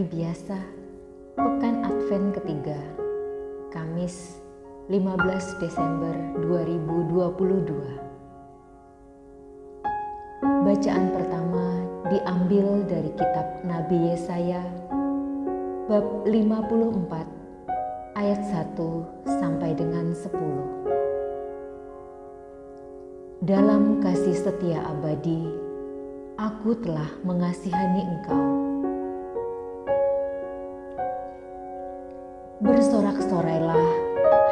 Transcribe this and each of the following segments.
hari biasa, pekan Advent ketiga, Kamis 15 Desember 2022. Bacaan pertama diambil dari kitab Nabi Yesaya bab 54 ayat 1 sampai dengan 10. Dalam kasih setia abadi, aku telah mengasihani engkau Bersorak-sorailah,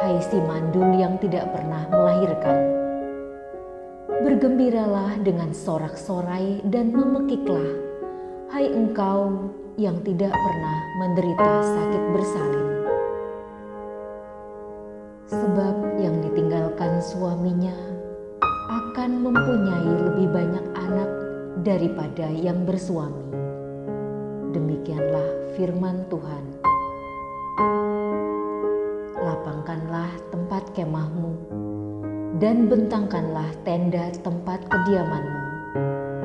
hai si mandul yang tidak pernah melahirkan. Bergembiralah dengan sorak-sorai dan memekiklah, hai engkau yang tidak pernah menderita sakit bersalin. Sebab yang ditinggalkan suaminya akan mempunyai lebih banyak anak daripada yang bersuami. Demikianlah firman Tuhan lapangkanlah tempat kemahmu dan bentangkanlah tenda tempat kediamanmu.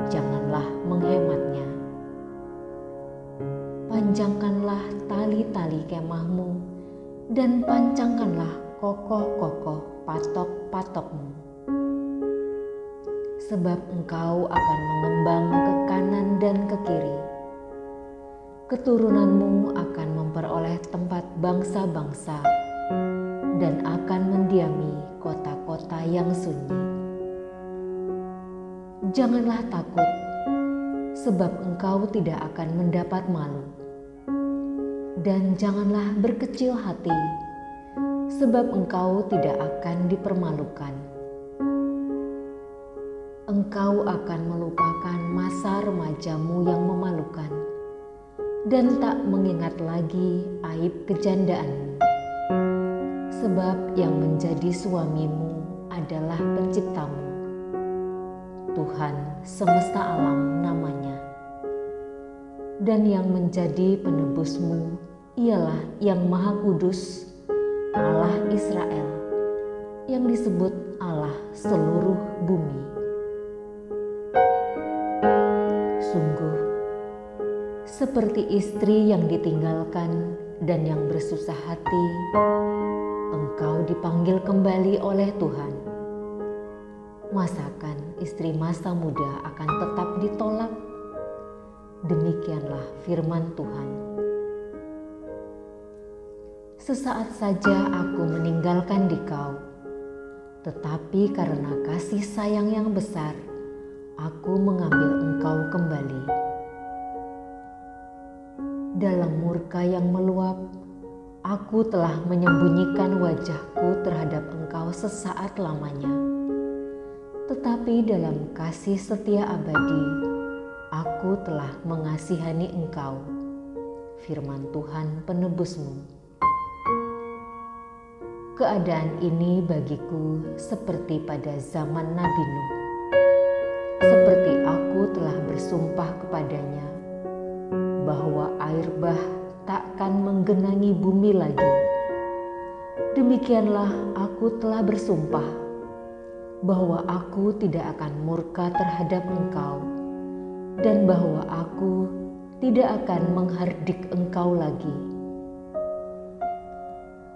Janganlah menghematnya. Panjangkanlah tali-tali kemahmu dan pancangkanlah kokoh-kokoh patok-patokmu. Sebab engkau akan mengembang ke kanan dan ke kiri. Keturunanmu akan memperoleh tempat bangsa-bangsa dan akan mendiami kota-kota yang sunyi. Janganlah takut, sebab engkau tidak akan mendapat malu. Dan janganlah berkecil hati, sebab engkau tidak akan dipermalukan. Engkau akan melupakan masa remajamu yang memalukan, dan tak mengingat lagi aib kejandaanmu sebab yang menjadi suamimu adalah penciptamu. Tuhan semesta alam namanya. Dan yang menjadi penebusmu ialah yang maha kudus, Allah Israel, yang disebut Allah seluruh bumi. Sungguh, seperti istri yang ditinggalkan dan yang bersusah hati, engkau dipanggil kembali oleh Tuhan. Masakan istri masa muda akan tetap ditolak? Demikianlah firman Tuhan. Sesaat saja aku meninggalkan dikau, tetapi karena kasih sayang yang besar, aku mengambil engkau kembali. Dalam murka yang meluap, Aku telah menyembunyikan wajahku terhadap engkau sesaat lamanya. Tetapi dalam kasih setia abadi, aku telah mengasihani engkau. Firman Tuhan penebusmu. Keadaan ini bagiku seperti pada zaman Nabi Nuh. Seperti aku telah bersumpah kepadanya bahwa air bah takkan menggenangi bumi lagi. Demikianlah aku telah bersumpah bahwa aku tidak akan murka terhadap engkau dan bahwa aku tidak akan menghardik engkau lagi.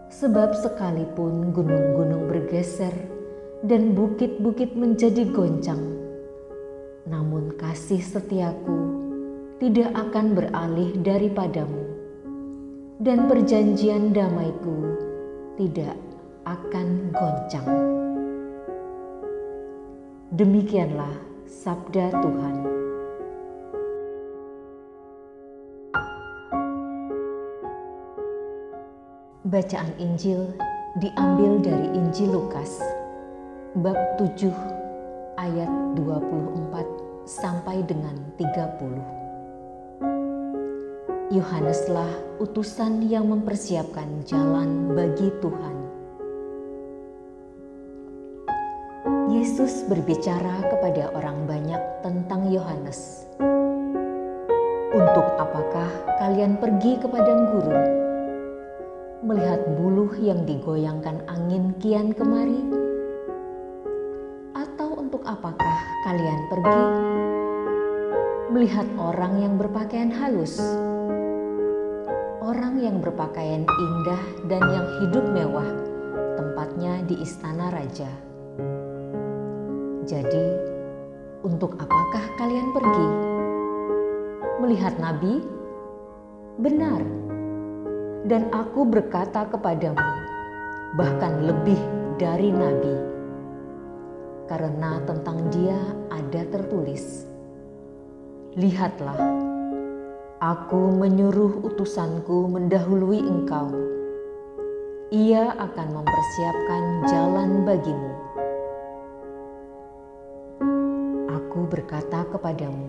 Sebab sekalipun gunung-gunung bergeser dan bukit-bukit menjadi goncang, namun kasih setiaku tidak akan beralih daripadamu dan perjanjian damaiku tidak akan goncang. Demikianlah sabda Tuhan. Bacaan Injil diambil dari Injil Lukas bab 7 ayat 24 sampai dengan 30. Yohaneslah utusan yang mempersiapkan jalan bagi Tuhan. Yesus berbicara kepada orang banyak tentang Yohanes. Untuk apakah kalian pergi ke padang gurun, melihat buluh yang digoyangkan angin kian kemari? Atau untuk apakah kalian pergi melihat orang yang berpakaian halus? Orang yang berpakaian indah dan yang hidup mewah, tempatnya di istana raja. Jadi, untuk apakah kalian pergi? Melihat nabi? Benar. Dan aku berkata kepadamu, bahkan lebih dari nabi. Karena tentang dia ada tertulis, Lihatlah, aku menyuruh utusanku mendahului engkau. Ia akan mempersiapkan jalan bagimu. Aku berkata kepadamu,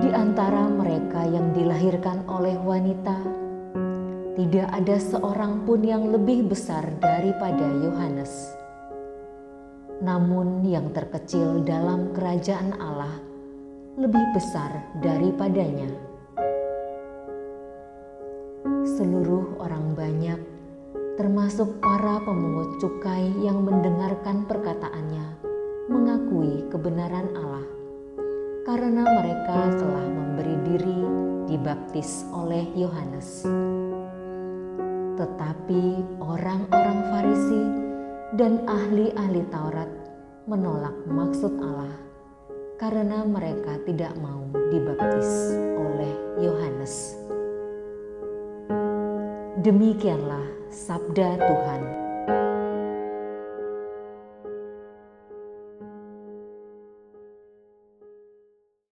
di antara mereka yang dilahirkan oleh wanita, tidak ada seorang pun yang lebih besar daripada Yohanes. Namun, yang terkecil dalam kerajaan Allah lebih besar daripadanya. Seluruh orang banyak, termasuk para pemungut cukai yang mendengarkan perkataannya, mengakui kebenaran Allah karena mereka telah memberi diri dibaptis oleh Yohanes. Tetapi orang-orang Farisi dan ahli-ahli Taurat menolak maksud Allah karena mereka tidak mau dibaptis oleh Yohanes. Demikianlah sabda Tuhan.